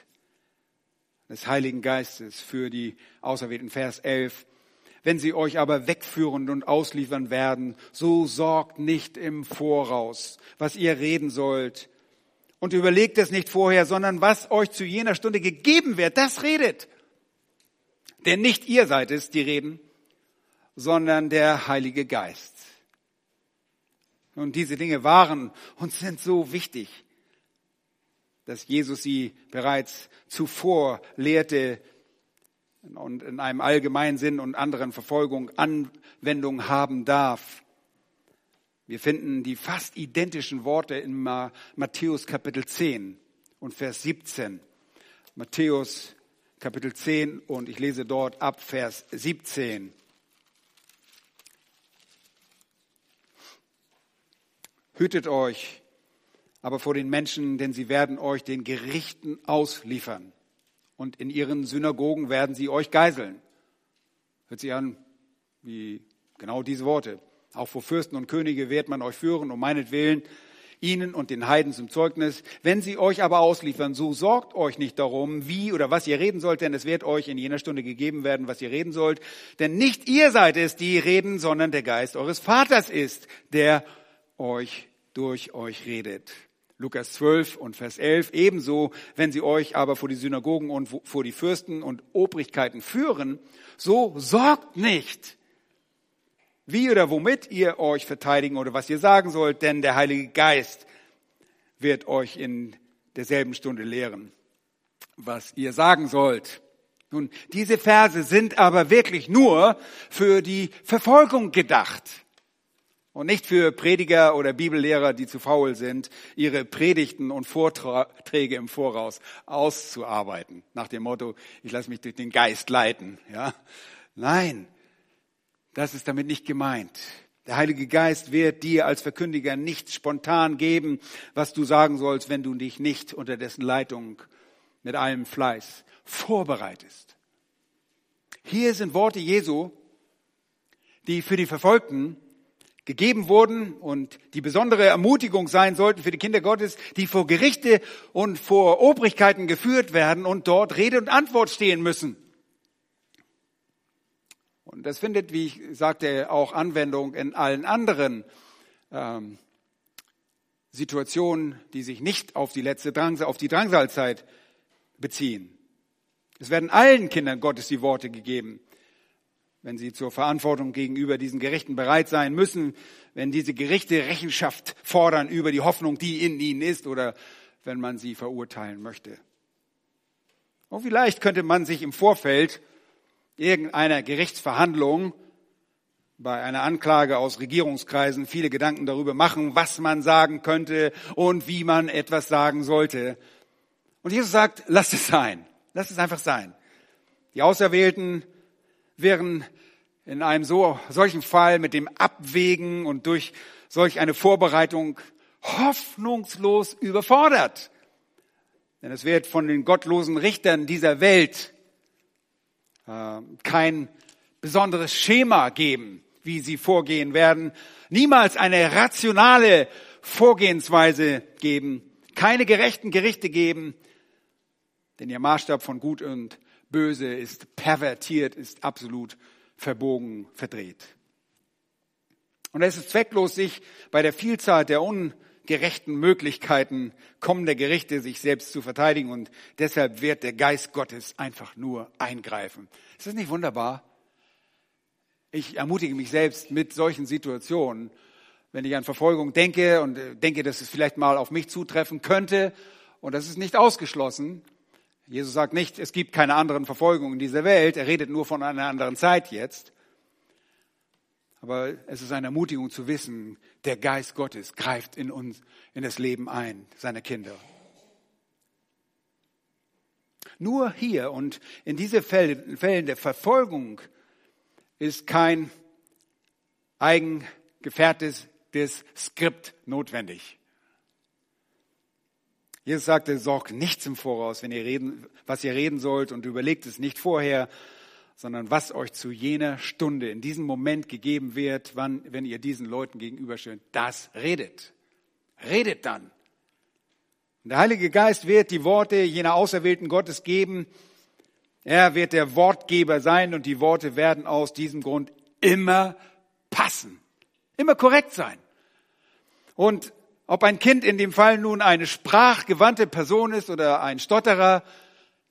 des Heiligen Geistes für die Auserwählten. Vers 11. Wenn sie euch aber wegführen und ausliefern werden, so sorgt nicht im Voraus, was ihr reden sollt. Und überlegt es nicht vorher, sondern was euch zu jener Stunde gegeben wird, das redet. Denn nicht ihr seid es, die reden, sondern der Heilige Geist. Und diese Dinge waren und sind so wichtig, dass Jesus sie bereits zuvor lehrte und in einem allgemeinen Sinn und anderen Verfolgung Anwendung haben darf. Wir finden die fast identischen Worte in Matthäus Kapitel 10 und Vers 17. Matthäus Kapitel 10 und ich lese dort ab Vers 17. Hütet euch aber vor den Menschen, denn sie werden euch den Gerichten ausliefern. Und in ihren Synagogen werden sie euch geiseln. Hört sich an wie genau diese Worte. Auch vor Fürsten und Könige wird man euch führen, um meinetwillen, ihnen und den Heiden zum Zeugnis. Wenn sie euch aber ausliefern, so sorgt euch nicht darum, wie oder was ihr reden sollt, denn es wird euch in jener Stunde gegeben werden, was ihr reden sollt. Denn nicht ihr seid es, die reden, sondern der Geist eures Vaters ist, der euch durch euch redet. Lukas 12 und Vers 11. Ebenso, wenn sie euch aber vor die Synagogen und vor die Fürsten und Obrigkeiten führen, so sorgt nicht, wie oder womit ihr euch verteidigen oder was ihr sagen sollt, denn der Heilige Geist wird euch in derselben Stunde lehren, was ihr sagen sollt. Nun, diese Verse sind aber wirklich nur für die Verfolgung gedacht. Und nicht für Prediger oder Bibellehrer, die zu faul sind, ihre Predigten und Vorträge im Voraus auszuarbeiten. Nach dem Motto, ich lasse mich durch den Geist leiten. Ja? Nein, das ist damit nicht gemeint. Der Heilige Geist wird dir als Verkündiger nicht spontan geben, was du sagen sollst, wenn du dich nicht unter dessen Leitung mit allem Fleiß vorbereitest. Hier sind Worte Jesu, die für die Verfolgten gegeben wurden und die besondere Ermutigung sein sollten für die Kinder Gottes, die vor Gerichte und vor Obrigkeiten geführt werden und dort Rede und Antwort stehen müssen. Und das findet, wie ich sagte, auch Anwendung in allen anderen ähm, Situationen, die sich nicht auf die letzte Drangsal, auf die Drangsalzeit beziehen. Es werden allen Kindern Gottes die Worte gegeben, wenn sie zur Verantwortung gegenüber diesen Gerichten bereit sein müssen, wenn diese Gerichte Rechenschaft fordern über die Hoffnung, die in ihnen ist, oder wenn man sie verurteilen möchte. Und vielleicht könnte man sich im Vorfeld irgendeiner Gerichtsverhandlung bei einer Anklage aus Regierungskreisen viele Gedanken darüber machen, was man sagen könnte und wie man etwas sagen sollte. Und Jesus sagt, lasst es sein. Lasst es einfach sein. Die Auserwählten wären in einem so, solchen Fall mit dem Abwägen und durch solch eine Vorbereitung hoffnungslos überfordert. Denn es wird von den gottlosen Richtern dieser Welt äh, kein besonderes Schema geben, wie sie vorgehen werden. Niemals eine rationale Vorgehensweise geben. Keine gerechten Gerichte geben. Denn ihr Maßstab von Gut und Böse ist pervertiert, ist absolut verbogen, verdreht. Und es ist zwecklos, sich bei der Vielzahl der ungerechten Möglichkeiten kommender Gerichte sich selbst zu verteidigen. Und deshalb wird der Geist Gottes einfach nur eingreifen. Ist das nicht wunderbar? Ich ermutige mich selbst mit solchen Situationen, wenn ich an Verfolgung denke und denke, dass es vielleicht mal auf mich zutreffen könnte. Und das ist nicht ausgeschlossen. Jesus sagt nicht, es gibt keine anderen Verfolgungen in dieser Welt. Er redet nur von einer anderen Zeit jetzt. Aber es ist eine Ermutigung zu wissen, der Geist Gottes greift in uns, in das Leben ein, seiner Kinder. Nur hier und in diesen Fällen der Verfolgung ist kein eigengefährtes Skript notwendig. Jesus sagte, sorgt nichts im Voraus, wenn ihr reden, was ihr reden sollt und überlegt es nicht vorher, sondern was euch zu jener Stunde, in diesem Moment gegeben wird, wann, wenn ihr diesen Leuten gegenübersteht, das redet. Redet dann. Und der Heilige Geist wird die Worte jener Auserwählten Gottes geben. Er wird der Wortgeber sein und die Worte werden aus diesem Grund immer passen, immer korrekt sein. Und ob ein Kind in dem Fall nun eine sprachgewandte Person ist oder ein Stotterer,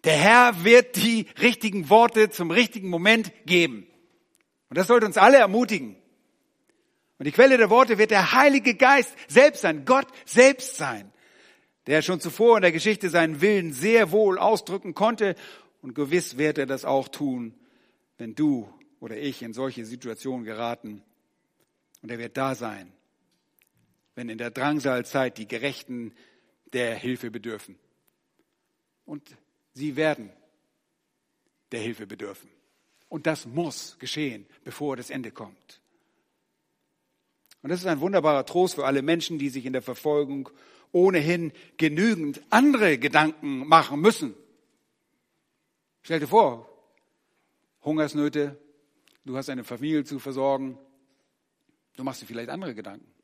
der Herr wird die richtigen Worte zum richtigen Moment geben. Und das sollte uns alle ermutigen. Und die Quelle der Worte wird der Heilige Geist selbst sein, Gott selbst sein, der schon zuvor in der Geschichte seinen Willen sehr wohl ausdrücken konnte. Und gewiss wird er das auch tun, wenn du oder ich in solche Situationen geraten. Und er wird da sein, wenn in der Drangsalzeit die Gerechten der Hilfe bedürfen. Und sie werden der Hilfe bedürfen. Und das muss geschehen, bevor das Ende kommt. Und das ist ein wunderbarer Trost für alle Menschen, die sich in der Verfolgung ohnehin genügend andere Gedanken machen müssen. Stell dir vor, Hungersnöte, du hast eine Familie zu versorgen, du machst dir vielleicht andere Gedanken.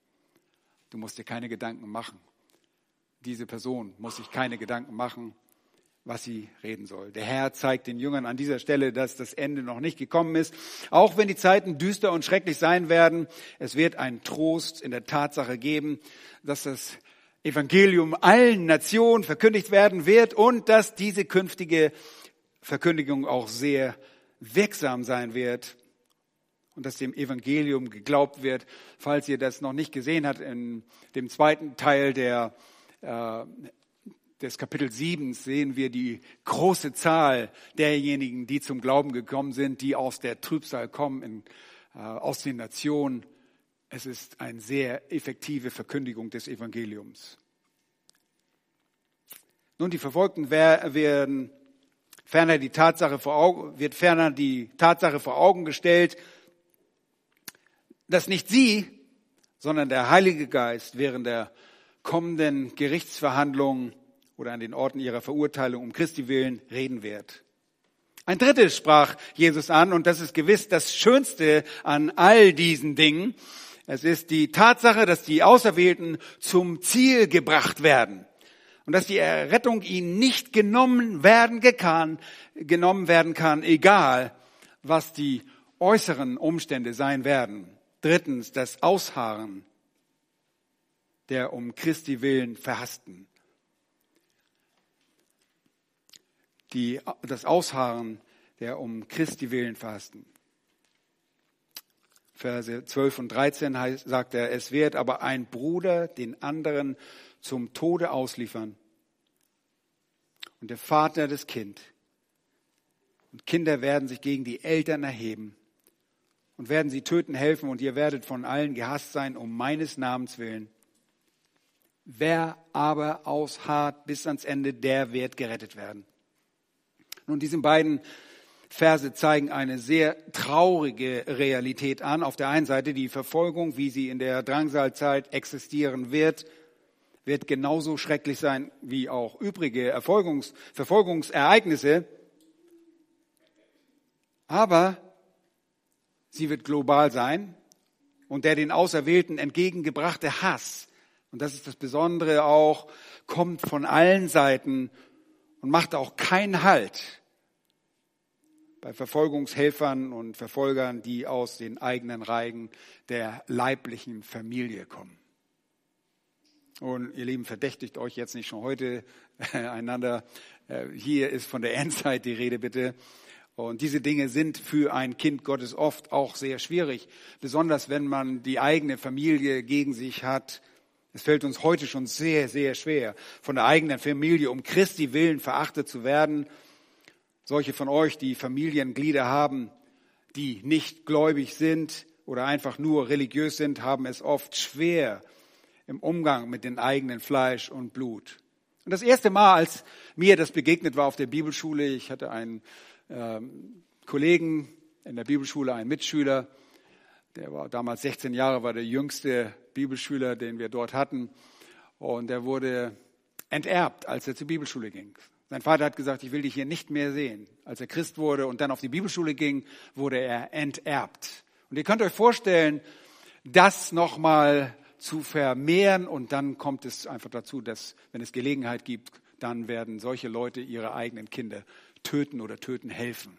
Du musst dir keine Gedanken machen. Diese Person muss sich keine Gedanken machen, was sie reden soll. Der Herr zeigt den Jüngern an dieser Stelle, dass das Ende noch nicht gekommen ist. Auch wenn die Zeiten düster und schrecklich sein werden, es wird einen Trost in der Tatsache geben, dass das Evangelium allen Nationen verkündigt werden wird und dass diese künftige Verkündigung auch sehr wirksam sein wird und dass dem Evangelium geglaubt wird. Falls ihr das noch nicht gesehen habt, in dem zweiten Teil der, äh, des Kapitel 7 sehen wir die große Zahl derjenigen, die zum Glauben gekommen sind, die aus der Trübsal kommen, in, äh, aus den Nationen. Es ist eine sehr effektive Verkündigung des Evangeliums. Nun, die Verfolgten werden ferner die Tatsache vor Augen, wird ferner die Tatsache vor Augen gestellt, dass nicht sie, sondern der Heilige Geist während der kommenden Gerichtsverhandlungen oder an den Orten ihrer Verurteilung um Christi willen reden wird. Ein drittes sprach Jesus an, und das ist gewiss das Schönste an all diesen Dingen. Es ist die Tatsache, dass die Auserwählten zum Ziel gebracht werden und dass die Errettung ihnen nicht genommen werden kann, genommen werden kann, egal was die äußeren Umstände sein werden. Drittens das Ausharren der um Christi willen Verhassten. Die, das Ausharren der um Christi willen Verhassten. Verse 12 und 13 heißt, sagt er, es wird aber ein Bruder den anderen zum Tode ausliefern und der Vater das Kind. Und Kinder werden sich gegen die Eltern erheben und werden sie töten helfen und ihr werdet von allen gehasst sein um meines Namens willen. Wer aber ausharrt bis ans Ende, der wird gerettet werden. Nun, diese beiden Verse zeigen eine sehr traurige Realität an. Auf der einen Seite die Verfolgung, wie sie in der Drangsalzeit existieren wird, wird genauso schrecklich sein wie auch übrige Erfolgungs Verfolgungsereignisse. Aber sie wird global sein und der den Auserwählten entgegengebrachte Hass, und das ist das Besondere auch, kommt von allen Seiten und macht auch keinen Halt bei Verfolgungshelfern und Verfolgern, die aus den eigenen Reigen der leiblichen Familie kommen. Und ihr Lieben, verdächtigt euch jetzt nicht schon heute einander. Äh, hier ist von der (laughs) Endzeit die Rede, bitte. Und diese Dinge sind für ein Kind Gottes oft auch sehr schwierig, besonders wenn man die eigene Familie gegen sich hat, es fällt uns heute schon sehr, sehr schwer, von der eigenen Familie um Christi willen verachtet zu werden. Solche von euch, die Familienglieder haben, die nicht gläubig sind oder einfach nur religiös sind, haben es oft schwer im Umgang mit dem eigenen Fleisch und Blut. Und das erste Mal, als mir das begegnet war auf der Bibelschule, ich hatte einen ähm, Kollegen in der Bibelschule, einen Mitschüler, der war damals 16 Jahre, war der jüngste Bibelschüler, den wir dort hatten. Und er wurde enterbt, als er zur Bibelschule ging. Sein Vater hat gesagt, ich will dich hier nicht mehr sehen. Als er Christ wurde und dann auf die Bibelschule ging, wurde er enterbt. Und ihr könnt euch vorstellen, das nochmal zu vermehren und dann kommt es einfach dazu, dass wenn es Gelegenheit gibt, dann werden solche Leute ihre eigenen Kinder töten oder töten helfen.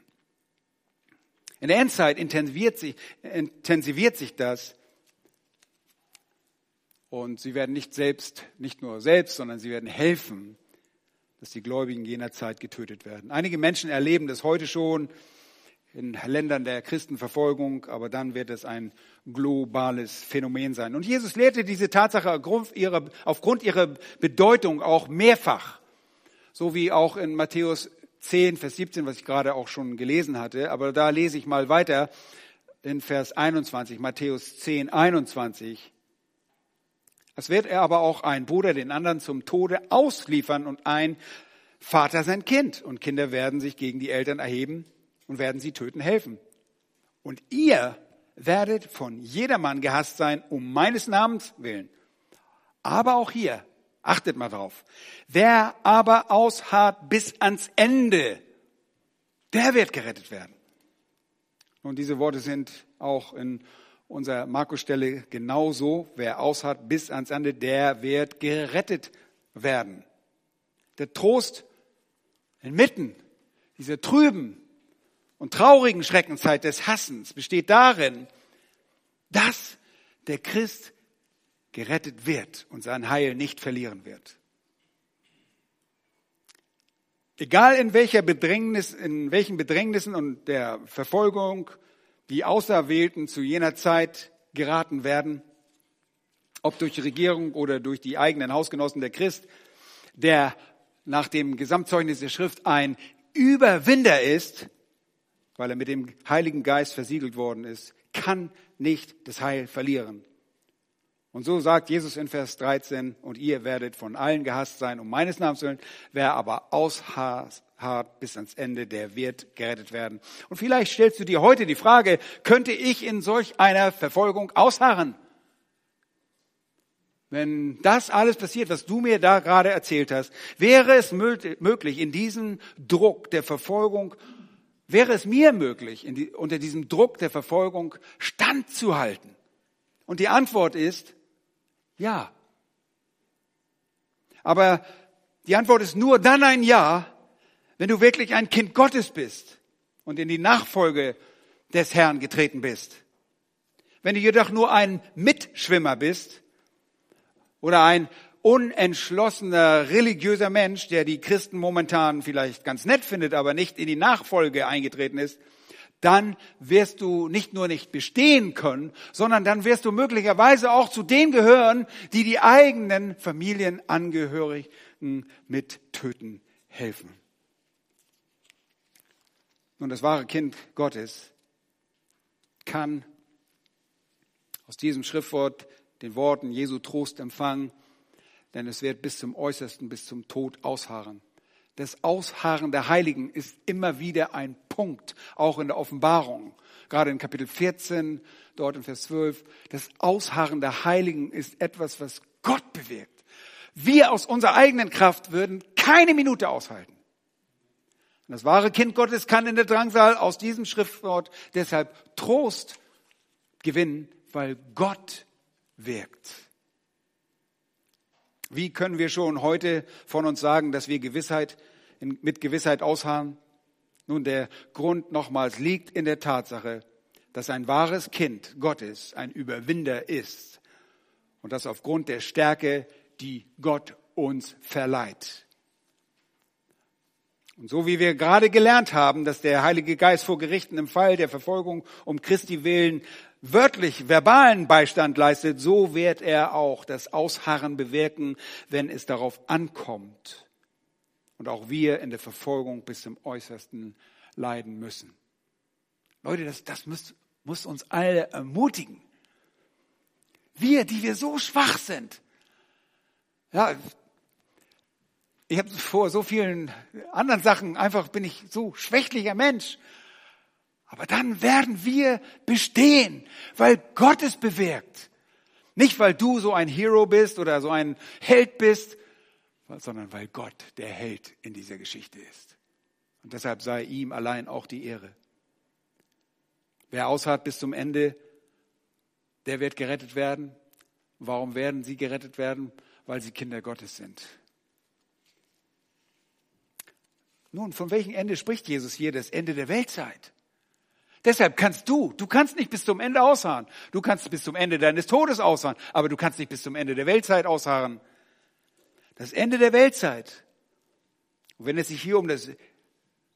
In der Endzeit intensiviert sich, intensiviert sich das und sie werden nicht selbst, nicht nur selbst, sondern sie werden helfen, dass die Gläubigen jener Zeit getötet werden. Einige Menschen erleben das heute schon in Ländern der Christenverfolgung, aber dann wird es ein globales Phänomen sein. Und Jesus lehrte diese Tatsache aufgrund ihrer, Bedeutung auch mehrfach, so wie auch in Matthäus 10, Vers 17, was ich gerade auch schon gelesen hatte. Aber da lese ich mal weiter in Vers 21, Matthäus 10, 21. Es wird er aber auch ein Bruder den anderen zum Tode ausliefern und ein Vater sein Kind. Und Kinder werden sich gegen die Eltern erheben und werden sie töten helfen. Und ihr werdet von jedermann gehasst sein, um meines Namens willen. Aber auch hier, achtet mal drauf, wer aber ausharrt bis ans Ende, der wird gerettet werden. Und diese Worte sind auch in unserer Markus-Stelle genauso. Wer aushat bis ans Ende, der wird gerettet werden. Der Trost inmitten dieser trüben und traurigen Schreckenzeit des Hassens besteht darin, dass der Christ gerettet wird und sein Heil nicht verlieren wird. Egal in welcher Bedrängnis, in welchen Bedrängnissen und der Verfolgung die Auserwählten zu jener Zeit geraten werden, ob durch die Regierung oder durch die eigenen Hausgenossen der Christ, der nach dem Gesamtzeugnis der Schrift ein Überwinder ist, weil er mit dem Heiligen Geist versiegelt worden ist, kann nicht das Heil verlieren. Und so sagt Jesus in Vers 13, und ihr werdet von allen gehasst sein um meines Namens willen, wer aber ausharrt bis ans Ende, der wird gerettet werden. Und vielleicht stellst du dir heute die Frage, könnte ich in solch einer Verfolgung ausharren? Wenn das alles passiert, was du mir da gerade erzählt hast, wäre es möglich, in diesem Druck der Verfolgung, wäre es mir möglich, die, unter diesem Druck der Verfolgung standzuhalten? Und die Antwort ist, ja. Aber die Antwort ist nur dann ein Ja, wenn du wirklich ein Kind Gottes bist und in die Nachfolge des Herrn getreten bist. Wenn du jedoch nur ein Mitschwimmer bist oder ein unentschlossener religiöser Mensch, der die Christen momentan vielleicht ganz nett findet, aber nicht in die Nachfolge eingetreten ist, dann wirst du nicht nur nicht bestehen können, sondern dann wirst du möglicherweise auch zu denen gehören, die die eigenen Familienangehörigen mit töten helfen. Nun, das wahre Kind Gottes kann aus diesem Schriftwort den Worten Jesu Trost empfangen, denn es wird bis zum Äußersten, bis zum Tod ausharren. Das Ausharren der Heiligen ist immer wieder ein Punkt, auch in der Offenbarung. Gerade in Kapitel 14, dort in Vers 12. Das Ausharren der Heiligen ist etwas, was Gott bewirkt. Wir aus unserer eigenen Kraft würden keine Minute aushalten. Und das wahre Kind Gottes kann in der Drangsal aus diesem Schriftwort deshalb Trost gewinnen, weil Gott wirkt. Wie können wir schon heute von uns sagen, dass wir Gewissheit, mit Gewissheit ausharren? Nun, der Grund nochmals liegt in der Tatsache, dass ein wahres Kind Gottes ein Überwinder ist und das aufgrund der Stärke, die Gott uns verleiht. Und so wie wir gerade gelernt haben, dass der Heilige Geist vor Gerichten im Fall der Verfolgung um Christi willen wörtlich verbalen Beistand leistet, so wird er auch das Ausharren bewirken, wenn es darauf ankommt. Und auch wir in der Verfolgung bis zum Äußersten leiden müssen. Leute, das, das muss, muss uns alle ermutigen. Wir, die wir so schwach sind. Ja, ich habe vor so vielen anderen Sachen einfach bin ich so schwächlicher Mensch. Aber dann werden wir bestehen, weil Gott es bewirkt. Nicht, weil du so ein Hero bist oder so ein Held bist, sondern weil Gott der Held in dieser Geschichte ist. Und deshalb sei ihm allein auch die Ehre. Wer ausharrt bis zum Ende, der wird gerettet werden. Warum werden sie gerettet werden? Weil sie Kinder Gottes sind. Nun, von welchem Ende spricht Jesus hier? Das Ende der Weltzeit. Deshalb kannst du, du kannst nicht bis zum Ende ausharren. Du kannst bis zum Ende deines Todes ausharren, aber du kannst nicht bis zum Ende der Weltzeit ausharren. Das Ende der Weltzeit. Und wenn es sich hier um das,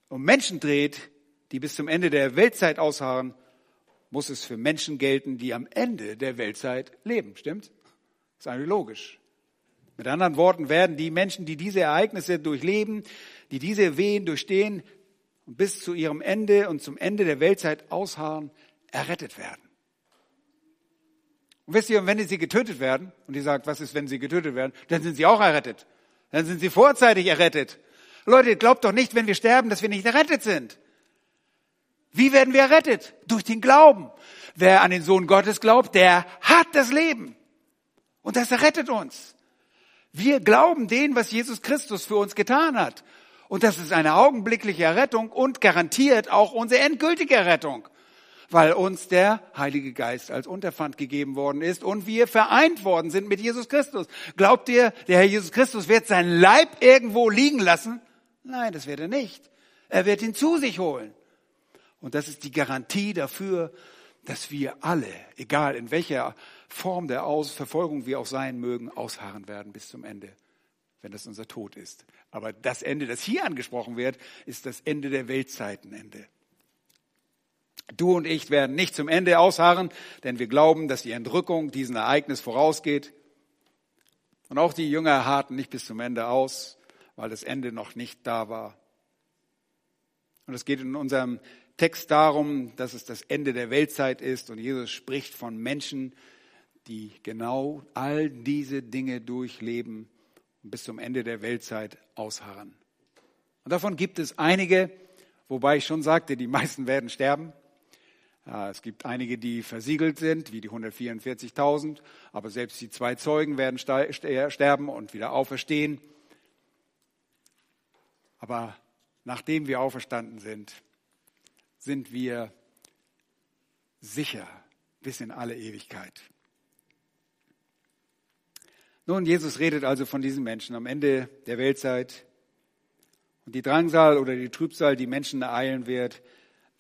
um Menschen dreht, die bis zum Ende der Weltzeit ausharren, muss es für Menschen gelten, die am Ende der Weltzeit leben. Stimmt? Das ist eigentlich logisch. Mit anderen Worten werden die Menschen, die diese Ereignisse durchleben, die diese Wehen durchstehen, und bis zu ihrem Ende und zum Ende der Weltzeit ausharren, errettet werden. Und wisst ihr, wenn sie getötet werden, und ihr sagt, was ist, wenn sie getötet werden, dann sind sie auch errettet. Dann sind sie vorzeitig errettet. Leute, glaubt doch nicht, wenn wir sterben, dass wir nicht errettet sind. Wie werden wir errettet? Durch den Glauben. Wer an den Sohn Gottes glaubt, der hat das Leben. Und das errettet uns. Wir glauben den, was Jesus Christus für uns getan hat. Und das ist eine augenblickliche Errettung und garantiert auch unsere endgültige Errettung, weil uns der Heilige Geist als Unterpfand gegeben worden ist und wir vereint worden sind mit Jesus Christus. Glaubt ihr, der Herr Jesus Christus wird seinen Leib irgendwo liegen lassen? Nein, das wird er nicht. Er wird ihn zu sich holen. Und das ist die Garantie dafür, dass wir alle, egal in welcher Form der Verfolgung wir auch sein mögen, ausharren werden bis zum Ende wenn das unser Tod ist. Aber das Ende, das hier angesprochen wird, ist das Ende der Weltzeitenende. Du und ich werden nicht zum Ende ausharren, denn wir glauben, dass die Entrückung diesem Ereignis vorausgeht. Und auch die Jünger harten nicht bis zum Ende aus, weil das Ende noch nicht da war. Und es geht in unserem Text darum, dass es das Ende der Weltzeit ist und Jesus spricht von Menschen, die genau all diese Dinge durchleben und bis zum Ende der Weltzeit ausharren. Und davon gibt es einige, wobei ich schon sagte, die meisten werden sterben. Es gibt einige, die versiegelt sind, wie die 144.000, aber selbst die zwei Zeugen werden sterben und wieder auferstehen. Aber nachdem wir auferstanden sind, sind wir sicher bis in alle Ewigkeit. Nun, Jesus redet also von diesen Menschen am Ende der Weltzeit. Und die Drangsal oder die Trübsal, die Menschen ereilen wird,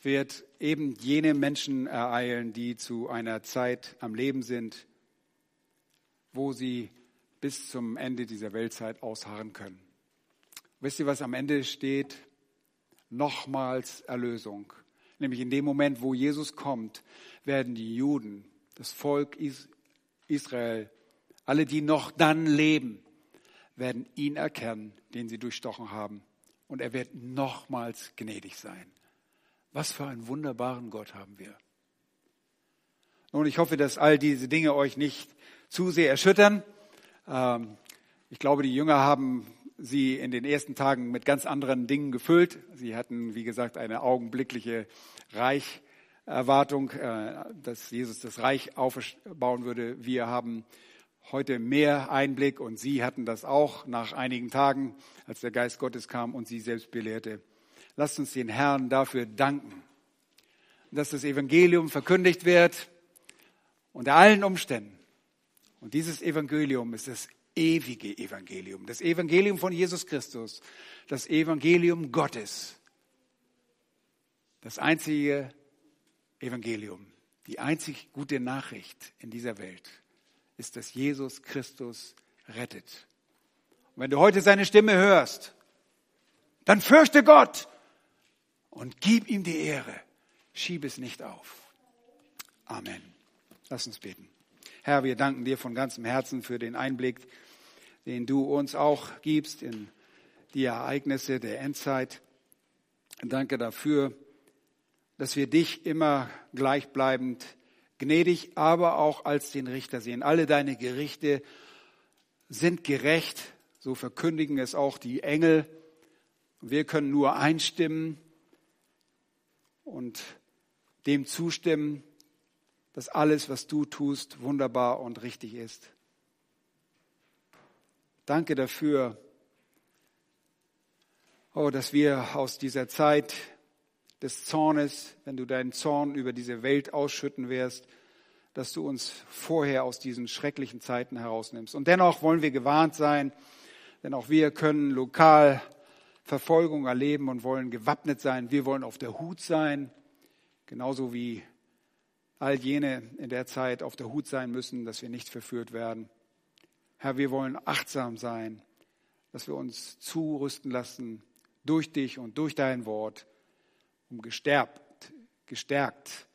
wird eben jene Menschen ereilen, die zu einer Zeit am Leben sind, wo sie bis zum Ende dieser Weltzeit ausharren können. Wisst ihr, was am Ende steht? Nochmals Erlösung. Nämlich in dem Moment, wo Jesus kommt, werden die Juden, das Volk Israel, alle, die noch dann leben, werden ihn erkennen, den sie durchstochen haben. Und er wird nochmals gnädig sein. Was für einen wunderbaren Gott haben wir. Nun, ich hoffe, dass all diese Dinge euch nicht zu sehr erschüttern. Ähm, ich glaube, die Jünger haben sie in den ersten Tagen mit ganz anderen Dingen gefüllt. Sie hatten, wie gesagt, eine augenblickliche Reicherwartung, äh, dass Jesus das Reich aufbauen würde. Wir haben heute mehr Einblick und Sie hatten das auch nach einigen Tagen, als der Geist Gottes kam und Sie selbst belehrte. Lasst uns den Herrn dafür danken, dass das Evangelium verkündigt wird unter allen Umständen. Und dieses Evangelium ist das ewige Evangelium, das Evangelium von Jesus Christus, das Evangelium Gottes, das einzige Evangelium, die einzig gute Nachricht in dieser Welt ist, dass Jesus Christus rettet. Und wenn du heute seine Stimme hörst, dann fürchte Gott und gib ihm die Ehre. Schieb es nicht auf. Amen. Lass uns beten. Herr, wir danken dir von ganzem Herzen für den Einblick, den du uns auch gibst in die Ereignisse der Endzeit. Danke dafür, dass wir dich immer gleichbleibend gnädig, aber auch als den Richter sehen. Alle deine Gerichte sind gerecht, so verkündigen es auch die Engel. Wir können nur einstimmen und dem zustimmen, dass alles, was du tust, wunderbar und richtig ist. Danke dafür, oh, dass wir aus dieser Zeit des Zornes, wenn du deinen Zorn über diese Welt ausschütten wirst, dass du uns vorher aus diesen schrecklichen Zeiten herausnimmst. Und dennoch wollen wir gewarnt sein, denn auch wir können lokal Verfolgung erleben und wollen gewappnet sein. Wir wollen auf der Hut sein, genauso wie all jene in der Zeit auf der Hut sein müssen, dass wir nicht verführt werden. Herr, wir wollen achtsam sein, dass wir uns zurüsten lassen durch dich und durch dein Wort um gestärkt, gestärkt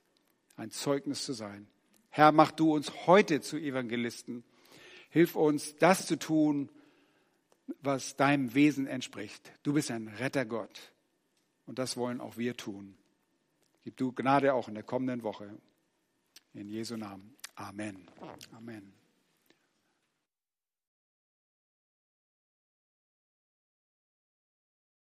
ein Zeugnis zu sein. Herr, mach du uns heute zu Evangelisten. Hilf uns, das zu tun, was deinem Wesen entspricht. Du bist ein Rettergott. Und das wollen auch wir tun. Gib du Gnade auch in der kommenden Woche. In Jesu Namen. Amen. Amen.